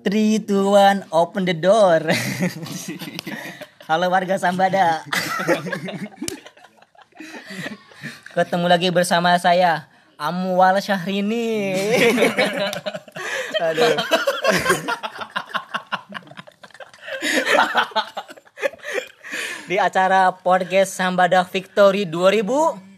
Three, two, one, open the door. Halo warga Sambada. Ketemu lagi bersama saya Amwal Syahrini. Aduh. Di acara podcast Sambada Victory 2000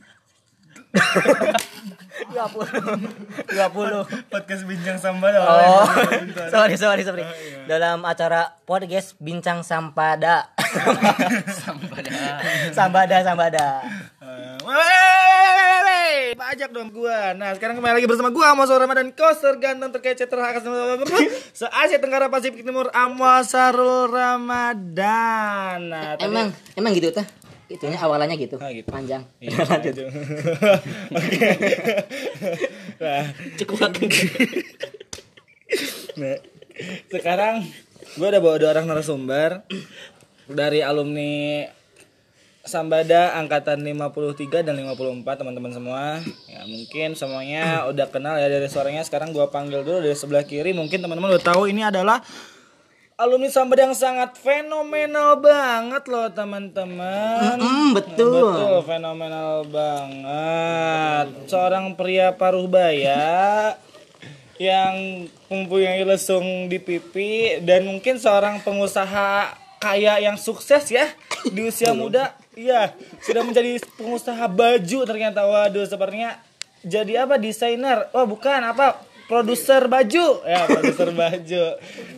20 20 podcast bincang sambal Oh, sorry, sorry, sorry. Dalam acara podcast Bincang Sampada. Sampada. Sambada, Sambada. Pajak dong gua. Nah, sekarang kembali lagi bersama gua Amos Ramadan Koster ganteng terkece terhakas se Asia Tenggara Pasifik Timur Amos Sarul Ramadan. Nah, Emang, emang gitu tah? Itunya awalannya gitu, Ah, gitu. panjang. Iya, Lanjut. Nah, Cukup Nah, sekarang gue udah bawa dua orang narasumber dari alumni Sambada angkatan 53 dan 54 teman-teman semua. Ya mungkin semuanya udah kenal ya dari suaranya. Sekarang gua panggil dulu dari sebelah kiri. Mungkin teman-teman udah tahu ini adalah alumni Sambada yang sangat fenomenal banget loh teman-teman. Hmm, betul. Betul, fenomenal banget. Seorang pria paruh baya yang mempunyai lesung di pipi dan mungkin seorang pengusaha kaya yang sukses ya di usia muda. Iya, sudah menjadi pengusaha baju ternyata. Waduh, sepertinya jadi apa desainer? Oh, bukan apa produser baju ya produser baju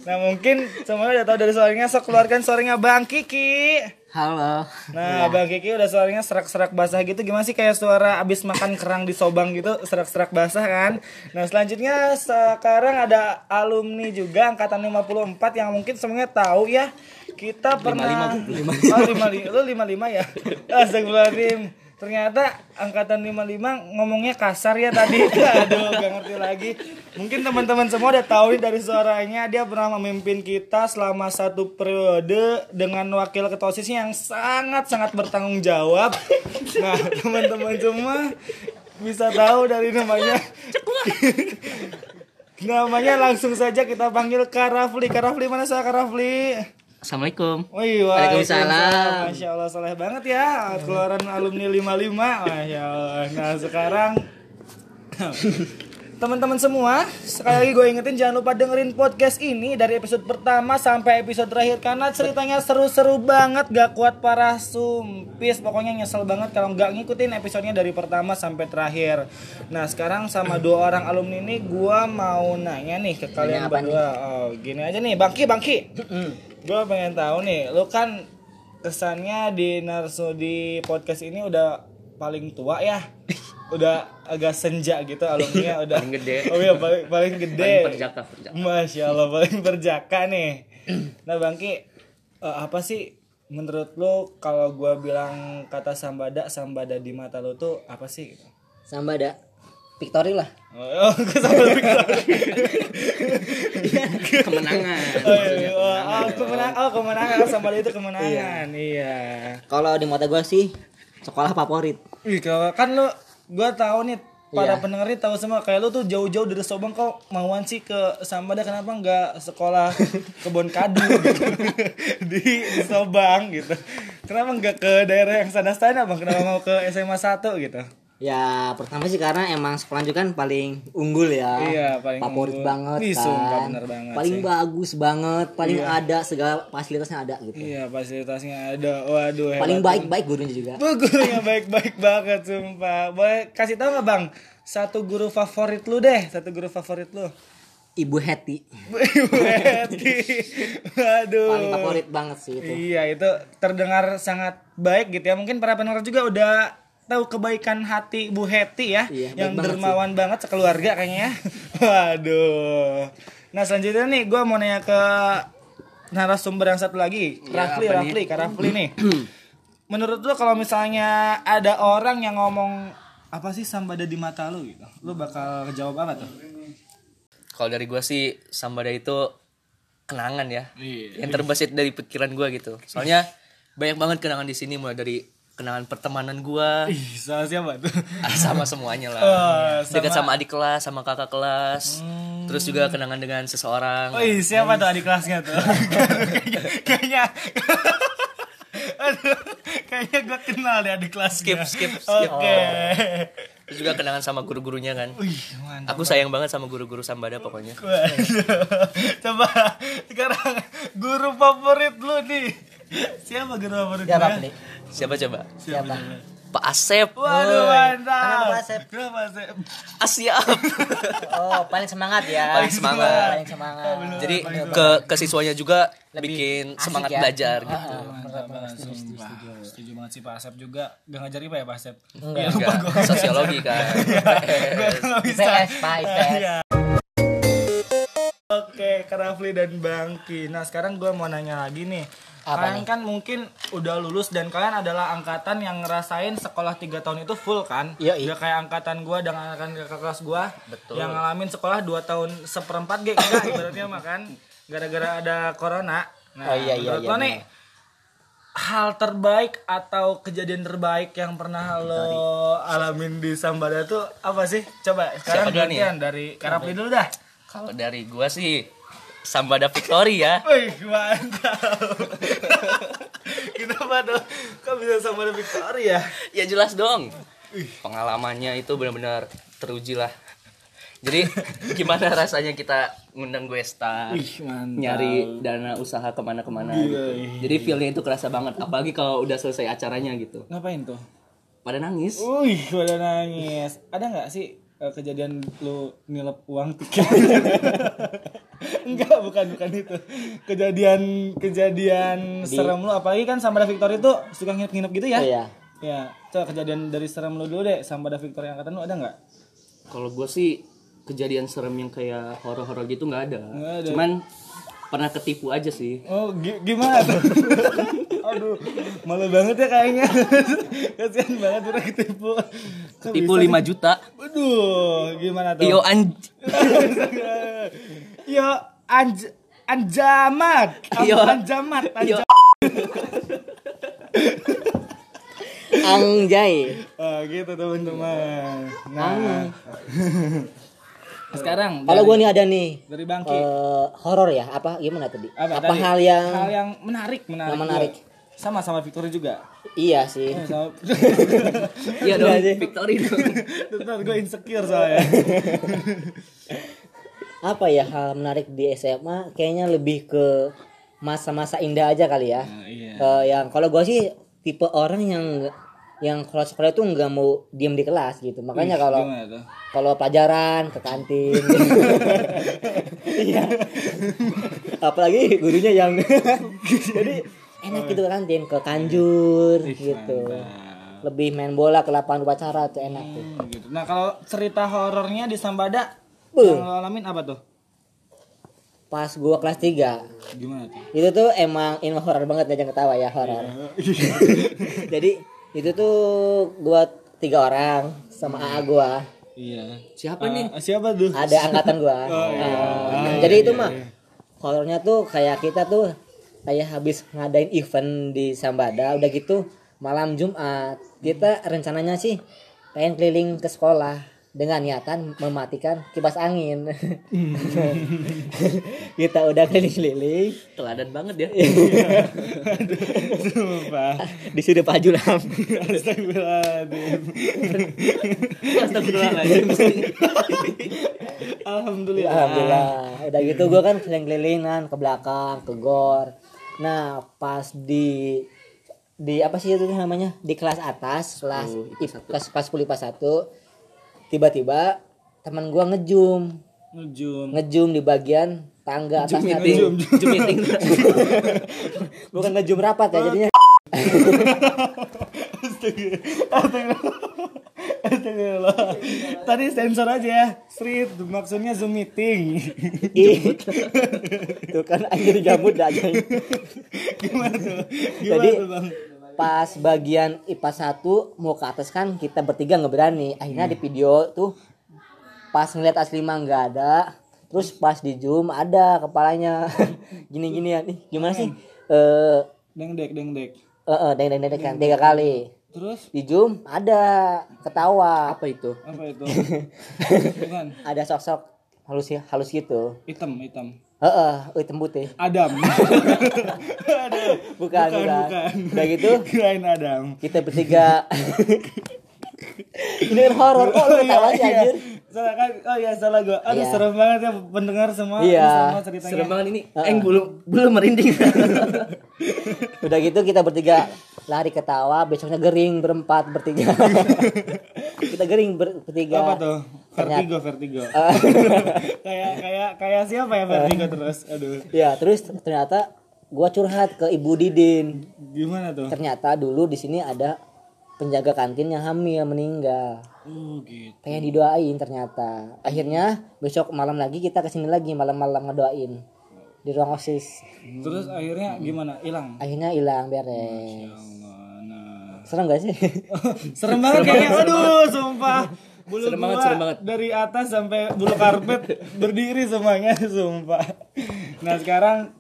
nah mungkin semuanya udah tahu dari suaranya sok keluarkan suaranya bang Kiki Halo. Nah, Bang Kiki udah suaranya serak-serak basah gitu. Gimana sih kayak suara abis makan kerang di Sobang gitu, serak-serak basah kan? Nah, selanjutnya sekarang ada alumni juga angkatan 54 yang mungkin semuanya tahu ya. Kita pernah Oh, 55. Lu 55 ya? Astagfirullahaladzim. Ternyata angkatan 55 ngomongnya kasar ya tadi. Aduh, gak ngerti lagi. Mungkin teman-teman semua udah tahu nih dari suaranya dia pernah memimpin kita selama satu periode dengan wakil ketua OSISnya yang sangat-sangat bertanggung jawab. Nah, teman-teman semua bisa tahu dari namanya. namanya langsung saja kita panggil Kak Rafli. Kak Rafli mana saya Kak Rafli? Assalamualaikum. Waalaikumsalam. Masya Allah soleh banget ya. Keluaran alumni 55 Masya Allah Nah sekarang Teman-teman semua Sekali lagi gue ingetin Jangan lupa dengerin podcast ini Dari episode pertama sampai episode terakhir Karena ceritanya seru-seru banget Gak kuat parah sumpis. Pokoknya nyesel banget Kalau gak ngikutin episodenya dari pertama sampai terakhir. Nah sekarang sama dua orang alumni ini Gue mau nanya nih ke kalian berdua. Oh gini aja nih Bangki, Bangki gue pengen tahu nih lu kan kesannya di narsu di podcast ini udah paling tua ya udah agak senja gitu alumni udah Paling gede. oh iya paling paling gede Paling perjaka, perjaka. masya allah paling perjaka nih nah bangki eh, apa sih menurut lu kalau gua bilang kata sambada sambada di mata lu tuh apa sih gitu? Sambada. Victory lah. Oh, gue. Kemenangan. Oh, iya, kemenangan, oh sambada itu kemenangan, iya. Kalau di mata gue sih sekolah favorit. Ih, kan lu gua tahu nih para Iya. pendengar ini tahu semua kayak lu tuh jauh-jauh dari Sobang kok mauan sih ke Sambada kenapa nggak sekolah kebun kadu gitu. di, di Sobang gitu. Kenapa nggak ke daerah yang sana-sana Bang? Kenapa mau ke SMA 1 gitu? Ya pertama sih karena emang kan paling unggul ya. Iya, paling favorit unggul. banget Ih, kan. sumpah bener banget paling sih. bagus banget, paling ada segala fasilitasnya ada gitu. Iya, fasilitasnya ada. Waduh, hebat paling banget. baik-baik gurunya juga. Bu, gurunya baik-baik banget sumpah. Boleh kasih tahu nggak Bang? Satu guru favorit lu deh, satu guru favorit lu. Ibu Hetty. Ibu Eti. Waduh. Paling favorit banget sih itu. Iya, itu terdengar sangat baik gitu ya. Mungkin para pendengar juga udah tahu kebaikan hati Bu Heti ya, Iya, yang banget dermawan banget sekeluarga kayaknya ya. Waduh. Nah, selanjutnya nih gua mau nanya ke narasumber yang satu lagi, Ya, Rafli, Rafli, Kak Rafli nih. Menurut lu kalau misalnya ada orang yang ngomong apa sih sambada di mata lu gitu, lu bakal jawab apa tuh? Kalau dari gue sih Sambada itu kenangan ya. Yang terbesit dari pikiran gue gitu. Soalnya banyak banget kenangan di sini mulai dari kenangan pertemanan gue Ih, sama siapa tuh? sama semuanya lah. Oh, Dekat sama adik kelas, sama kakak kelas. Terus juga kenangan dengan seseorang. Wih, siapa tuh adik kelasnya tuh? kayaknya Aduh, kayaknya gue kenal deh adik kelas Skip, skip, skip. Oke. Terus juga kenangan sama guru-gurunya kan. Wih, mantap. Aku sayang banget sama guru-guru Sambada pokoknya. Coba sekarang guru favorit lu nih. Siapa guru favorit Siapa, lu? Siapa coba? Siapa? Pak Asep. Waduh, mantap. Kenapa Pak Asep? Kenapa Asep? Asiap. Oh, paling semangat ya. Paling semangat. Paling semangat. Jadi ke ke siswanya juga bikin asik semangat ya. belajar Ah, gitu. ah. Mantap banget, sumpah. Setuju banget sih Pak Asep juga. Gak ngajar IPA ya Pak Asep? Enggak. Enggak, sosiologi kan. Gak bisa. IPS, Pak, IPS. Iya. Oke, Kak Rafli dan Bang Ki. Nah, sekarang gue mau nanya lagi nih. Apa kalian nih? kan mungkin udah lulus dan kalian adalah angkatan yang ngerasain sekolah 3 tahun itu full kan? Iya, iya. Udah kayak angkatan gue dan angkatan kakak kelas gue Betul. yang ngalamin sekolah 2 tahun seperempat gak enggak ibaratnya mah kan gara-gara ada corona. Nah, Oh, iya, iya, iya, lo iya. nih hal terbaik atau kejadian terbaik yang pernah lo alamin di Sambada tuh apa sih? Coba sekarang gantian dari Kak Rafli dulu dah. Kalau dari gua sih Sambada Victory ya. Wih, mantap. Kenapa tuh? Kok bisa sama ada Victoria? Ya jelas dong. Pengalamannya itu benar-benar teruji lah. Jadi gimana rasanya kita ngundang gue star, mantap. nyari dana usaha ke mana-kemana gitu. Jadi feelnya itu kerasa banget. Apalagi kalau udah selesai acaranya gitu. Ngapain tuh? Pada nangis. Wih, pada nangis. Ada nggak sih eh, kejadian lu nilep uang tiket? Enggak, bukan bukan itu. Kejadian kejadian serem lu apalagi kan sama ada Victoria itu suka nginep-nginep gitu ya? Iya. Ya, coba kejadian dari serem lu dulu deh sama ada Victoria angkatan lu ada nggak? Kalau gue sih kejadian serem yang kayak horor-horor gitu nggak ada. Ada. Cuman pernah ketipu aja sih. Oh, gi- gimana tuh? Aduh, malu banget ya kayaknya. Kasihan banget udah ketipu. Kok Tipu bisa 5 juta. sih? Waduh, gimana tuh? Iyo anj Yo anj anjamat. Yo. anjamat. Yo. Anjay. Ah, gitu teman-teman. Nah. Sekarang Kalau gue nih ada nih dari Bangki. eh horor ya apa gimana tadi? apa, Apa, tadi? hal yang hal yang menarik, menarik. Yang menarik. Sama sama Victoria juga. iya sih. Eh, sama Iya dong, Iya sih. Victory dong. Gue insecure soalnya. Apa ya hal menarik di SMA? Kayaknya lebih ke masa-masa indah aja kali ya. iya. Eh, yang kalau gue sih tipe orang yang yang kalau sekolah itu nggak mau diem di kelas gitu. Makanya kalau Gimana tuh? kalau pelajaran ke kantin iya apalagi gurunya yang jadi enak gitu ke kantin ke kanjur gitu lebih main bola ke lapangan upacara tuh enak tuh Hmm, gitu. Nah, kalau cerita horornya di Sambada Beuh. yang lo alamin apa tuh? pas gua kelas 3 Gimana tuh? itu tuh emang ini horor banget ya jangan ketawa ya horor jadi itu tuh gua tiga orang sama AA gua Iya. Siapa nih? Ah, siapa tuh? ada angkatan gua Nah, jadi itu mah horornya tuh kayak kita tuh kayak habis ngadain event di Sambada udah gitu malam Jumat kita rencananya sih pengen keliling ke sekolah dengan niatan mematikan kipas angin kita udah keliling-keliling Teladan banget ya. Sumpah. disuruh Pak Julam Astagfirullahaladzim. Astagfirullahaladzim. Alhamdulillah. Alhamdulillah. Udah gitu gue kan keliling-kelilingan ke belakang, ke gor. Nah, pas di di apa sih itu namanya? Di kelas atas, kelas ip- kelas kelas 10 IPA 1. Tiba-tiba teman gua ngejum, Ngejum. ngejum di bagian tangga. Zoom meeting. Bukan ngejum rapat ya jadinya. Tadi sensor aja ya. Street maksudnya Zoom meeting. Ih. Tuh kan anjir jamut dah aja. Gimana tuh? Gimana Jadi tuh, Bang? pas bagian IPA 1 mau ke atas kan kita bertiga nggak berani akhirnya di video tuh pas ngeliat asli mah nggak ada terus pas di zoom ada kepalanya gini gini ya nih gimana sih eh Deng dek deng dek. eh eh, deng deng deng tiga kali Terus di zoom ada ketawa Apa itu? apa itu? Bukan. ada sosok halus ya halus gitu Hitam, hitam. Heeh, hitam putih. Adam. Aduh. Bukan, Bukan, bukan. bukan. Udah gitu Kirain Adam. kita bertiga ini kan horor kok lu ketawa sih iya. anjir Salah kan? Oh iya salah gua. Aduh Iya. serem banget ya pendengar semua. Iya. Ini Sama ceritanya. Serem banget ini. Eng belum belum merinding. udah gitu kita bertiga lari ketawa besoknya gering berempat bertiga kita gering ber- bertiga Apa tuh? Vertigo, vertigo. kayak kayak kayak siapa ya vertigo terus? Aduh. ya terus ternyata gua curhat ke ibu Didin Gimana tuh? ternyata dulu di sini ada penjaga kantin yang hamil meninggal Oh gitu. pengen didoain ternyata akhirnya besok malam lagi kita ke sini lagi malam-malam ngedoain di ruang osis Terus akhirnya gimana? Hilang. akhirnya hilang beres. Serem gak sih Serem banget kayaknya. Aduh, sumpah. Bulu Serem banget, serem banget. dari atas sampai bulu karpet berdiri semuanya, sumpah. Nah, sekarang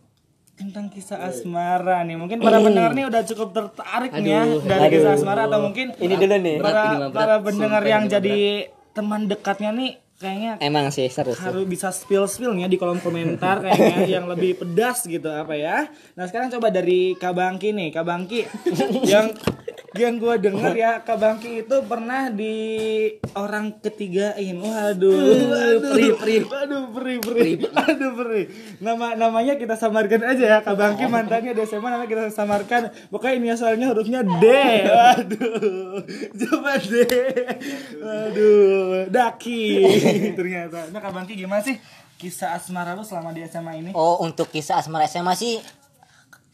tentang kisah asmara nih. Mungkin para pendengar nih udah cukup tertarik nih ya dari kisah asmara atau mungkin ini dulu nih Berat para, berat. para pendengar yang mah jadi teman dekatnya nih kayaknya emang sih seru harus bisa spill spillnya di kolom komentar kayaknya yang lebih pedas gitu apa ya nah sekarang coba dari Kabangki nih Kabangki yang yang gue denger ya Kabangki itu pernah di orang ketigain waduh waduh Perih, perih. waduh perih perih. Aduh perih. Nama namanya kita samarkan aja ya Kabangki mantannya di SMA namanya kita samarkan. Pokoknya ini asalnya hurufnya D. Waduh. Coba D. Waduh Daki. Ternyata. Nah Kabangki gimana sih kisah asmara lu selama di SMA ini? Oh untuk kisah asmara SMA sih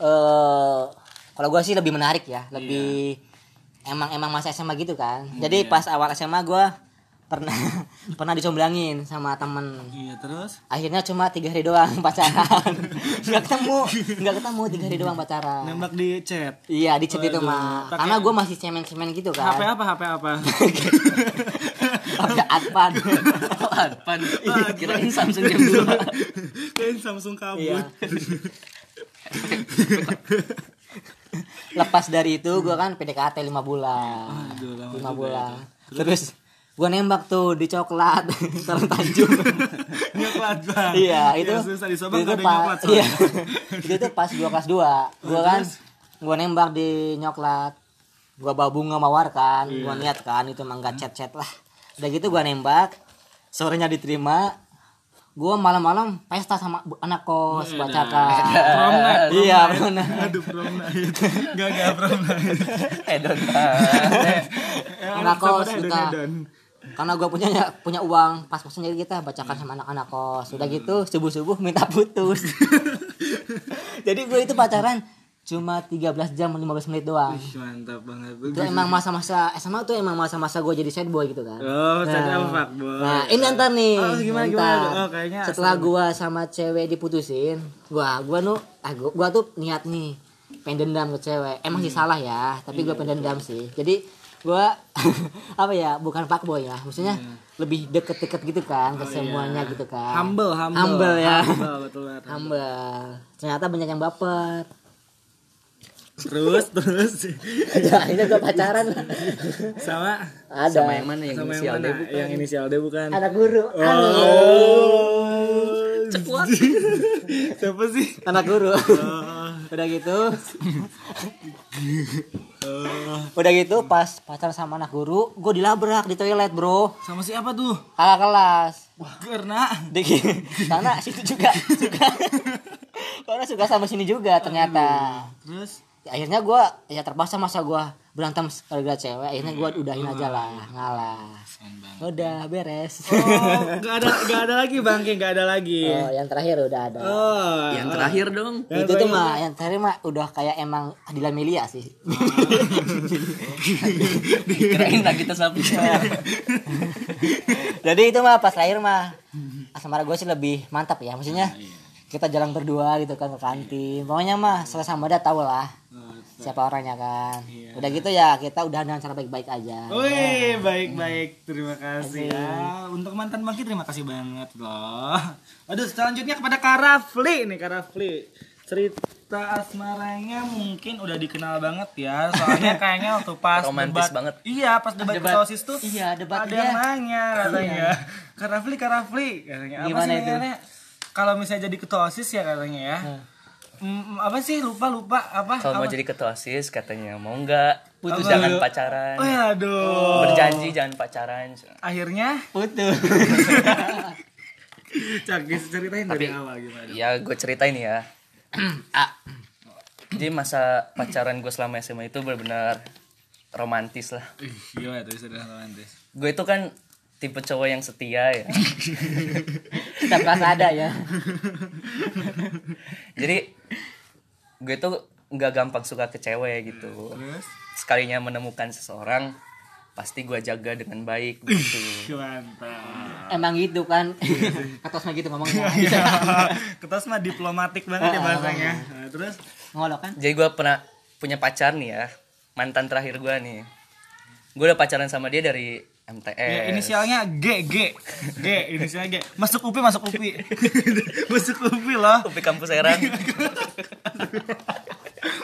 eh kalau gua sih lebih menarik ya. Lebih emang emang masa SMA gitu kan. Jadi pas awal SMA gua pernah pernah dicomblangin sama temen. Iya terus? Akhirnya cuma tiga hari doang pacaran. Nggak ketemu nggak ketemu tiga hari doang pacaran. Nembak di chat? Iya di chat itu mah pakai- karena gue masih cemen-cemen gitu kan. HP apa HP apa? Ada adpan Oh, Advan. Kirain Samsung jam 2. kan Samsung kabut. Iya lepas dari itu gue kan PDKT lima bulan. Aduh, lima bulan. terus? Gue nembak tuh di coklat Taruh Tanjung. Nyoklat bang. Iya itu Ya, susah Sabang itu ada pas iya. Itu tuh pas gua kelas 2 gua kan gua nembak di nyoklat. Gua bawa bunga mawar kan. Iya. gua niat kan itu emang gak chat chat lah. Udah gitu gua nembak. Sorenya diterima gua malam-malam pesta sama anak kos bacakan prom night prom iya prom night. aduh prom night. Gak gak prom night. Edon. anak kos kita Don. karena gue punya punya uang pas pasan jadi kita bacakan sama anak-anak kos. Udah gitu subuh subuh minta putus. Jadi gue itu pacaran cuma 13 jam 15 menit doang. Ih, mantap banget. Itu emang masa-masa SMA tuh emang masa-masa gue jadi sad boy gitu kan. Oh saya apa pak boy. Nah ini ntar nih. Oh, gimana, ntar. gimana? Oh, kayaknya setelah gue sama cewek diputusin gua gua nu ah, gua, gua tuh niat nih pengen dendam ke cewek. Emang Hmm. sih salah ya tapi Iya, gue pengen dendam sih. Jadi gua apa ya bukan pak boy ya maksudnya lebih deket-deket gitu kan ke semuanya gitu kan. Iya. humble humble. Humble ya. Humble betul banget. Humble. Ternyata banyak yang baper terus terus. Ya ini gue pacaran sama? Ada. Sama yang mana? Yang sama yang inisial mana? D bukan? yang inisial D bukan. Anak guru. Oh. Cepuat. siapa sih? Anak guru. Oh. udah gitu. Udah gitu pas pacaran sama anak guru gue dilabrak di toilet bro. Sama siapa tuh? Kakak kelas. Karena? Di karena situ juga suka karena suka sama sini juga ternyata. Terus akhirnya gue ya terpaksa masa gue berantem gara-gara cewek akhirnya gue udahin aja lah ngalah. Udah beres. Oh nggak ada nggak ada lagi bangke nggak ada lagi. Oh yang terakhir udah ada. Oh Yang terakhir dong. itu tuh mah yang terakhir mah udah kayak emang Adila Melia sih. Kirain lah kita sapi. jadi itu mah pas terakhir mah asmara gue sih lebih mantap ya maksudnya kita jalan berdua gitu kan ke kantin pokoknya mah selesai sama dia tahu lah siapa orangnya kan udah gitu ya kita udah dengan cara baik-baik aja Wih, baik-baik. Terima kasih ya. Untuk mantan bangkit terima kasih banget loh. Aduh, selanjutnya kepada Karafli nih Karafli. Cerita cerita asmaranya mungkin udah dikenal banget ya. Soalnya kayaknya waktu pas Romantis debat, banget. Iya, pas debat, Debat. kesosis tuh Iya, debat ada dia. yang nanya katanya. Kak Rafli, Kak Rafli katanya. Apa Gimana sih itu? Kalau misalnya jadi ketua OSIS ya katanya ya. Mm, apa sih lupa lupa apa? Kalau mau apa? jadi ketua OSIS katanya mau nggak Putus jangan dulu. pacaran. Oh ya, aduh. Berjanji jangan pacaran. Akhirnya Putus. Cakis ceritain dari Tapi- awal gimana? Ya gue ceritain ya. Ah, Jadi masa pacaran gue selama SMA itu benar-benar romantis lah. Ih, gimana tuh sudah romantis? Gue itu kan tipe cowok yang setia ya. pas ada ya. Jadi gue itu nggak gampang suka ke cewek gitu. Terus? Sekalinya menemukan seseorang pasti gue jaga dengan baik gitu. Mantap. Emang gitu kan. Katosnya gitu ngomongnya. Iya. Ketos mah diplomatik banget ya Ah, bahasanya. Nah, terus Ngolok kan? Jadi gue pernah punya pacar nih ya. Mantan terakhir gue nih. Gue udah pacaran sama dia dari MTS. ya, inisialnya G G G inisialnya G. Masuk UPI masuk UPI. masuk UPI loh. Upi kampus Serang.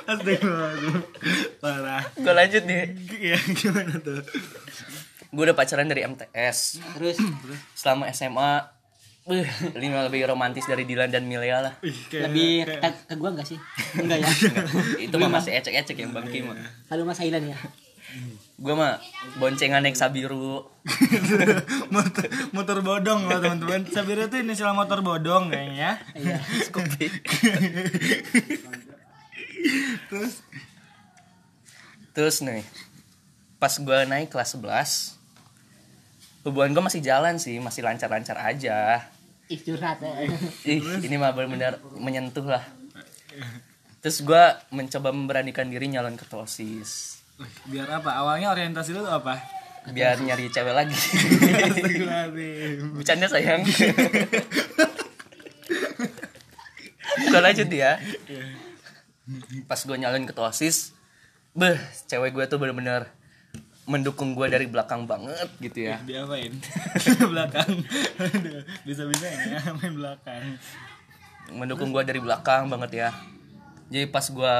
Astagfirullahaladzim. Parah. gue lanjut nih. Iya, gimana tuh? Gue udah pacaran dari MTS. Terus Selama SMA, uh, lima lebih romantis dari Dilan dan Milea lah. Kayak- lebih kayak- ke, ke gua enggak sih? Enggak ya. Itu mah masih ecek-ecek yang Bang Kim. Kalau Mas Ailan ya. Gue mah boncengan Nexa biru. motor, motor bodong loh teman-teman. Sabira itu inisial motor bodong kayaknya. Iya. Scoopy. Terus Terus nih, pas gue naik kelas 11, hubungan gue masih jalan sih, masih lancar-lancar aja. Ih curhat ya. Ih, ini mah benar-benar menyentuh lah. Terus gue mencoba memberanikan diri nyalon ketua OSIS. Biar apa? Awalnya orientasi lu tuh apa? Biar nyari cewek lagi. Bercanda sayang. Gue lanjut ya. Pas gue nyalon ketua OSIS, beh, cewek gue tuh bener-bener mendukung gue dari belakang banget gitu ya. Diapain? belakang. Aduh, Bisa-bisa ya main belakang. Mendukung gue dari belakang banget ya. Jadi pas gue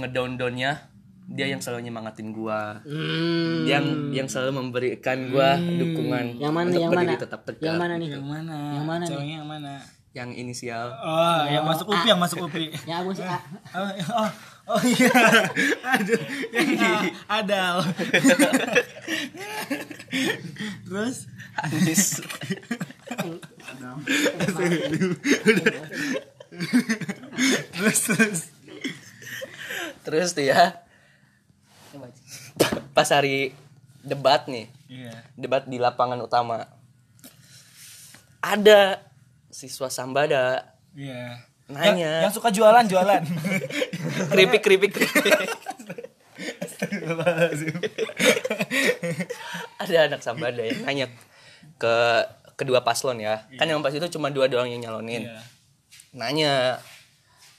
ngedown-downnya, dia yang selalu nyemangatin gue. Hmm. Yang yang selalu memberikan gue dukungan Yang mana untuk yang berdiri mana? tetap tegak. Yang mana nih? Yang mana? Yang mana nih? Ceweknya yang mana? Yang inisial. Oh, yang masuk UPI, yang masuk UPI. Ya aku sih. ah. Oh, oh, oh iya. Aduh, yang A- Adal. Terus Anis. terus terus. Terus tuh ya, pas hari debat nih, Iya. debat di lapangan utama. Ada siswa Sambada Iya. nanya, Yang suka jualan, jualan. keripik keripik. Ada anak Sambada yang nanya ke kedua paslon ya. Kan yang pas itu cuma dua doang yang nyalonin. Iya. Nanya,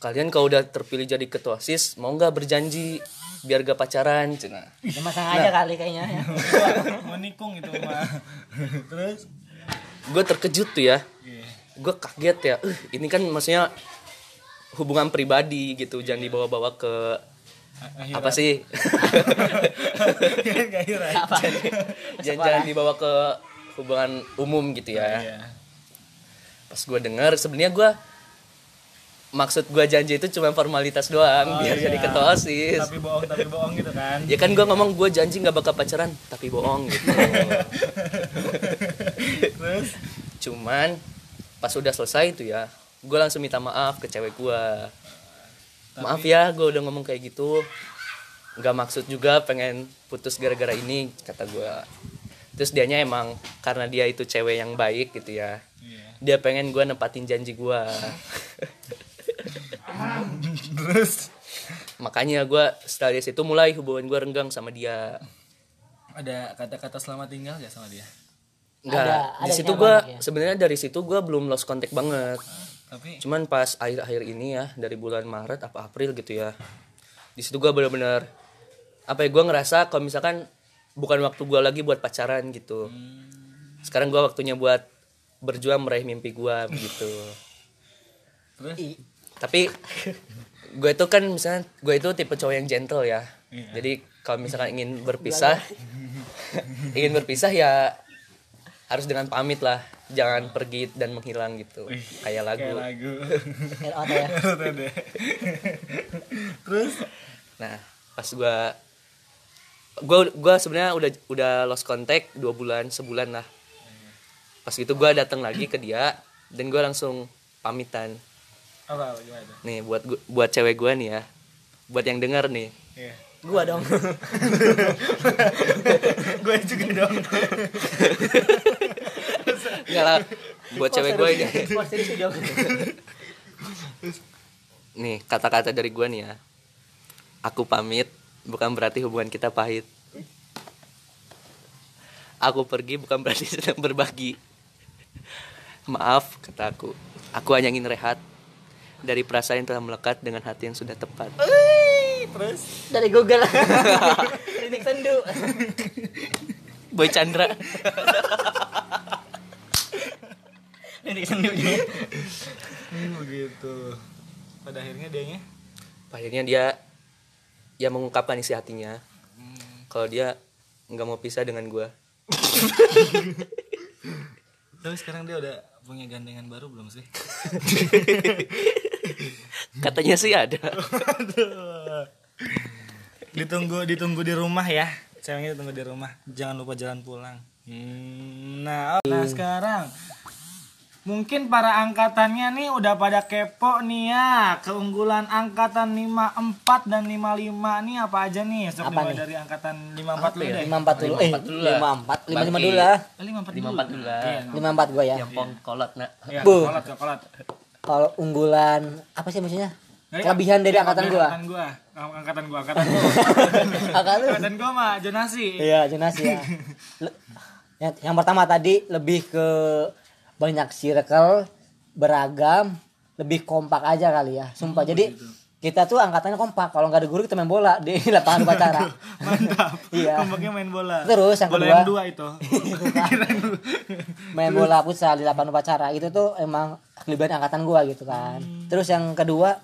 kalian kalau udah terpilih jadi ketua sis mau nggak berjanji biar gak pacaran cina Ya masang aja kali kayaknya ya. Mau nikung itu mah. Terus gue terkejut tuh ya Iya. gue kaget ya "Eh, ini kan maksudnya hubungan pribadi gitu jangan dibawa-bawa ke Akhirat. apa sih jangan jangan dibawa ke hubungan umum gitu ya Iya. pas gue dengar sebenarnya gue maksud gue janji itu cuma formalitas doang Oh, biar iya. jadi ketua osis. Tapi bohong, tapi bohong gitu kan. ya kan gue ngomong gue janji nggak bakal pacaran tapi bohong gitu. Terus? Cuman pas udah selesai itu ya gue langsung minta maaf ke cewek gue maaf ya gue udah ngomong kayak gitu. Nggak maksud juga pengen putus gara-gara ini kata gue terus dianya emang karena dia itu cewek yang baik gitu ya Iya. dia pengen gue nempatin janji gue Terus? Makanya gue setelah dari situ mulai hubungan gue renggang sama dia. Ada kata-kata selamat tinggal gak sama dia? Nggak, Ada- di situ gue ya. sebenarnya dari situ gue belum lost contact banget. Tapi cuman pas akhir-akhir ini ya dari bulan Maret apa April gitu ya di situ gue bener-bener apa ya gue ngerasa kalau misalkan bukan waktu gue lagi buat pacaran gitu. Sekarang gue waktunya buat berjuang meraih mimpi gue begitu. Terus? Tapi gue itu kan misalnya gue itu tipe cowok yang gentle ya. Jadi kalau misalkan ingin berpisah ingin berpisah ya harus dengan pamit lah. Jangan pergi dan menghilang gitu. Kayak lagu. Kayak lagu. LOT ya. Terus? Nah pas gue gue gue sebenarnya udah udah lost contact dua bulan sebulan lah. Pas gitu gue datang lagi ke dia dan gue langsung pamitan apa gimana? nih buat gua- buat cewek gue nih ya. Buat yang denger nih. Iya. gua dong. Gue juga dong. enggak lah buat cewek gue ini nih kata-kata dari gue nih ya. Aku pamit bukan berarti hubungan kita pahit. Aku pergi bukan berarti sedang berbagi. Maaf kata aku. Aku hanya ingin rehat dari perasaan yang telah melekat dengan hati yang sudah tepat. Terus? Dari Google. Klinik sendu. Boy Chandra. Klinik sendu dia. Hmm, begitu. Pada akhirnya dianya? Akhirnya dia ya mengungkapkan isi hatinya. Kalau dia nggak mau pisah dengan gue Tapi sekarang dia udah punya gandengan baru belum sih? katanya sih ada ditunggu ditunggu di rumah ya. Ceweknya ditunggu di rumah. Jangan lupa jalan pulang. Hmm, nah, oh, nah sekarang mungkin para angkatannya nih udah pada kepo nih ya keunggulan angkatan 54 dan 55 nih apa aja nih sok Apa nih? dari angkatan 54 dulu deh lima empat dulu eh 54 dulu lah. lima empat lima lima Bagi. dulu lah Eh, 54 dulu 54 dulu lah. Iya, lima empat gua ya yang pong kolot nak Iya, Bu. coklat, coklat. Kalau unggulan apa sih maksudnya Eh, kelebihan dari iya, angkatan kelebihan gua Angkatan gua. Ang- Angkatan gua, angkatan gua. angkatan angkatan gua mah jonasi. iya jelas ya yang, yang pertama tadi lebih ke banyak circle beragam lebih kompak aja kali ya sumpah jadi kita tuh angkatannya kompak kalau nggak ada guru kita main bola di lapangan upacara Mantap. Iya. Kompaknya main bola. Terus yang bola kedua. yang dua itu. Main bola futsal di lapangan upacara itu tuh emang kelebihan angkatan gua gitu kan terus yang kedua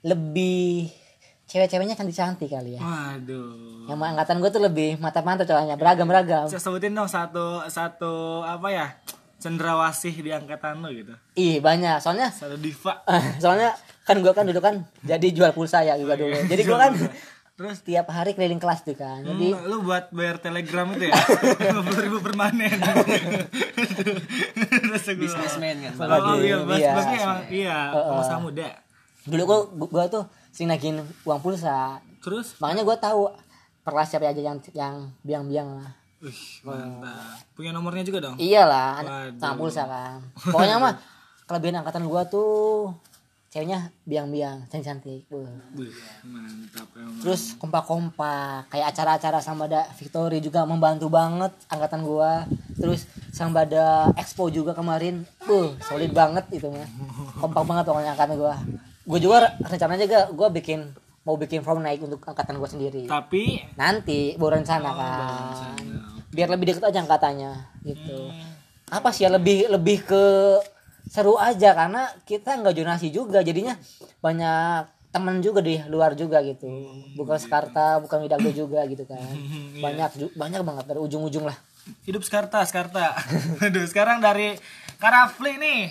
lebih cewek-ceweknya cantik-cantik kali ya Waduh. yang angkatan gua tuh lebih mata-mata cowoknya beragam-beragam Saya sebutin dong satu satu apa ya? Cendrawasih di angkatan lu gitu. ih banyak soalnya Satu diva. soalnya kan gua kan dulu kan jadi jual pulsa ya juga dulu jadi gua kan Terus tiap hari keliling kelas tuh kan jadi Hmm, lu buat bayar telegram itu ya? 50 ribu permanen. Businessman kan, Bang. Oh, iya, bos, Iya. bosnya emang iya, pengusaha muda. dulu gua gua tuh sering nagih uang pulsa Terus makanya gua tahu perkelas siapa aja yang yang biang-biang lah Wih, mantap. Punya nomornya juga dong? Iyalah, sama pulsa kan. Pokoknya mah kelebihan angkatan gua tuh ceweknya biang-biang, cantik-cantik. Mantap emang. Terus kompak-kompak, kayak acara-acara Sambada Victory juga membantu banget angkatan gua. Terus Sambada Expo juga kemarin, uh, solid banget itu mah. Kompak banget pokoknya angkatan gua. Gua juga rencananya juga gua bikin mau bikin form naik untuk angkatan gua sendiri. Tapi Nanti baru rencana kan. Biar lebih deket aja angkatannya gitu. Apa sih ya lebih lebih ke seru aja karena kita nggak jonasi juga jadinya banyak temen juga di luar juga gitu. Bukan Skarta, bukan Widago juga gitu kan. Banyak ju- banyak banget dari ujung-ujung lah. hidup Skarta, Skarta. Aduh, sekarang dari Karafli nih.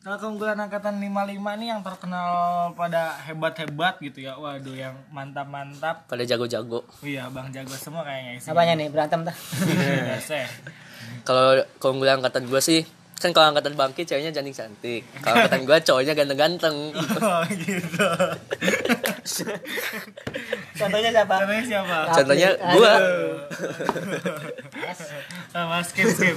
Kalau keunggulan angkatan 55 nih yang terkenal pada hebat-hebat gitu ya. Waduh, yang mantap-mantap. pada jago-jago Iya, Bang Jago semua kayaknya isinya. Apanya nih berantem dah? Biasa. kalau keunggulan angkatan gue sih kan kalau angkatan bangki ceweknya cantik cantik kalau angkatan gue cowoknya ganteng ganteng Oh, gitu. Contohnya siapa? Contohnya siapa? contohnya gue Sama skip skip.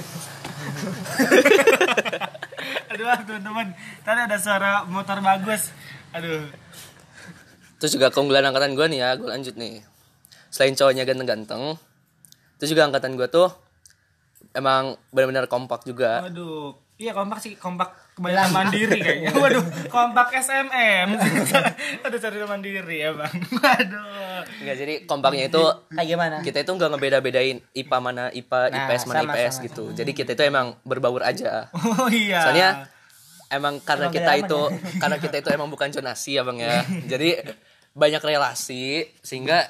Aduh, teman-teman. Tadi ada suara motor bagus. Aduh. terus juga keunggulan angkatan gue nih ya gue lanjut nih selain cowoknya ganteng ganteng terus juga angkatan gue tuh emang benar-benar kompak juga Waduh. Iya kompak sih, kompak kebanyakan mandiri kayaknya. Waduh, kompak SMM. Aduh, cari mandiri ya, Bang. Waduh. Enggak jadi kompaknya itu Kayak gimana? kita itu nggak ngebeda-bedain IPA mana IPA, Nah, IPS mana sama, IPS sama, gitu. Jadi kita itu emang berbaur aja. Oh iya. Soalnya emang karena Emang kita itu karena kita itu emang bukan jonasi ya bang ya jadi banyak relasi sehingga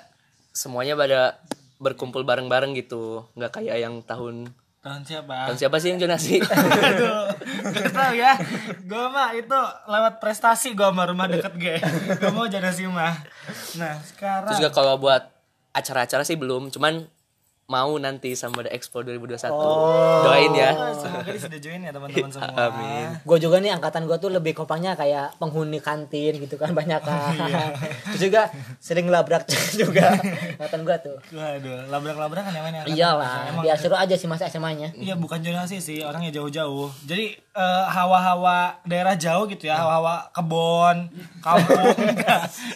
semuanya pada berkumpul bareng-bareng gitu nggak kayak yang tahun tahun siapa tahun siapa sih yang jonasi Aduh, gak tau ya. Gue mah itu lewat prestasi gue sama rumah deket gue. Gue mau jadi sih mah. Nah sekarang. terus juga kalau buat acara-acara sih belum cuman mau nanti sama The Expo 2021 doain ya Oh, semoga disetujuin ya teman-teman semua. Amin. gue juga nih angkatan gue tuh lebih kompaknya kayak penghuni kantin gitu kan banyak kan terus juga sering labrak juga angkatan gue tuh Waduh, labrak-labrakan ya mainnya. iyalah biar seru aja sih masa SMA nya Iya bukan jonasi sih, orangnya jauh-jauh. Jadi eh, hawa-hawa daerah jauh gitu ya, hawa-hawa kebon, kampung,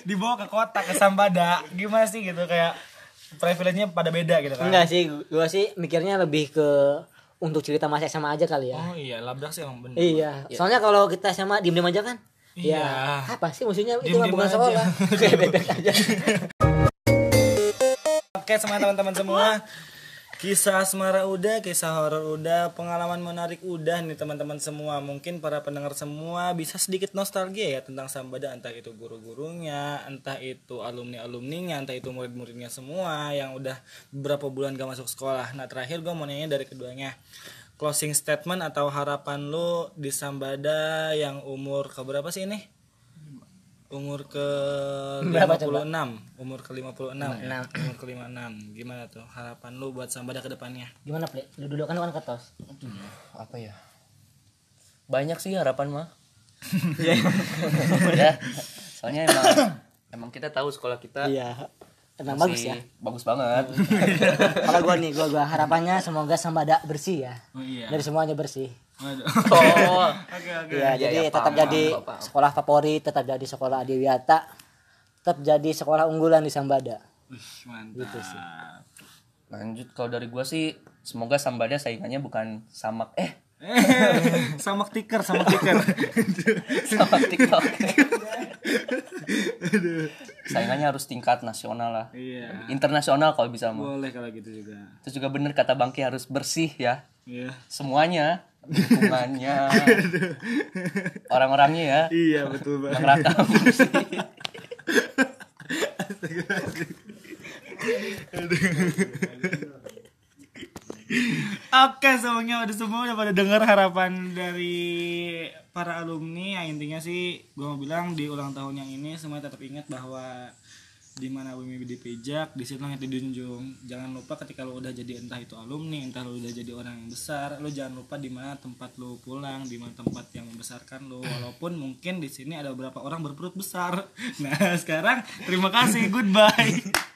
dibawa ke kota, ke Sambada. Gimana sih gitu kayak privilege-nya pada beda gitu kan. enggak sih gue sih mikirnya lebih ke untuk cerita masa SMA aja kali ya. Oh iya, labrak sih emang bener. iya soalnya kalau kita SMA diem diem aja kan? Iya. ya apa sih maksudnya? Itu mah bukan sekolah. Kayak bebek aja. Oke semua teman-teman semua Kisah asmara udah, kisah horor udah, pengalaman menarik udah nih teman-teman semua. Mungkin para pendengar semua bisa sedikit nostalgia ya tentang Sambada, entah itu guru-gurunya, entah itu alumni-alumninya, entah itu murid-muridnya semua yang udah beberapa bulan gak masuk sekolah. Nah terakhir gue mau nanya dari keduanya, closing statement atau harapan lu di Sambada yang umur keberapa sih ini? Umur ke Berapa 56, umur ke 56 ya. Umur ke 56. Gimana tuh harapan lu buat Sambada ke depannya? gimana Ple? lu dulu kan lu kan ketos apa ya banyak sih harapan mah ya soalnya emang emang kita tahu sekolah kita iya emang bagus ya bagus banget kalau gua nih gua gua harapannya semoga Sambada bersih ya Oh iya. dari semuanya bersih. oh Oke oke. ya jadi iya, tetap paham, jadi paham, sekolah favorit tetap jadi sekolah adiwiyata tetap jadi sekolah unggulan di Sambada Wih, mantap. lanjut kalau dari gua sih semoga Sambada saingannya bukan samak eh sama tiker, sama tiker. samak TikTok saingannya harus tingkat nasional lah iya. internasional kalau bisa mah Boleh kalau gitu juga. terus juga bener kata Bangki harus bersih ya Iya. semuanya lingkungannya orang-orangnya ya. Iya, betul banget. Bang Raka bersih Oke semuanya udah semua udah pada dengar harapan dari para alumni. Yang intinya sih gue mau bilang di ulang tahun yang ini semua tetap ingat bahwa di mana bumi dipijak di situ langit dijunjung. Jangan lupa ketika lo udah jadi entah itu alumni entah lo udah jadi orang yang besar lo jangan lupa di mana tempat lo pulang di mana tempat yang membesarkan lo walaupun mungkin di sini ada beberapa orang berperut besar. Nah sekarang terima kasih. Goodbye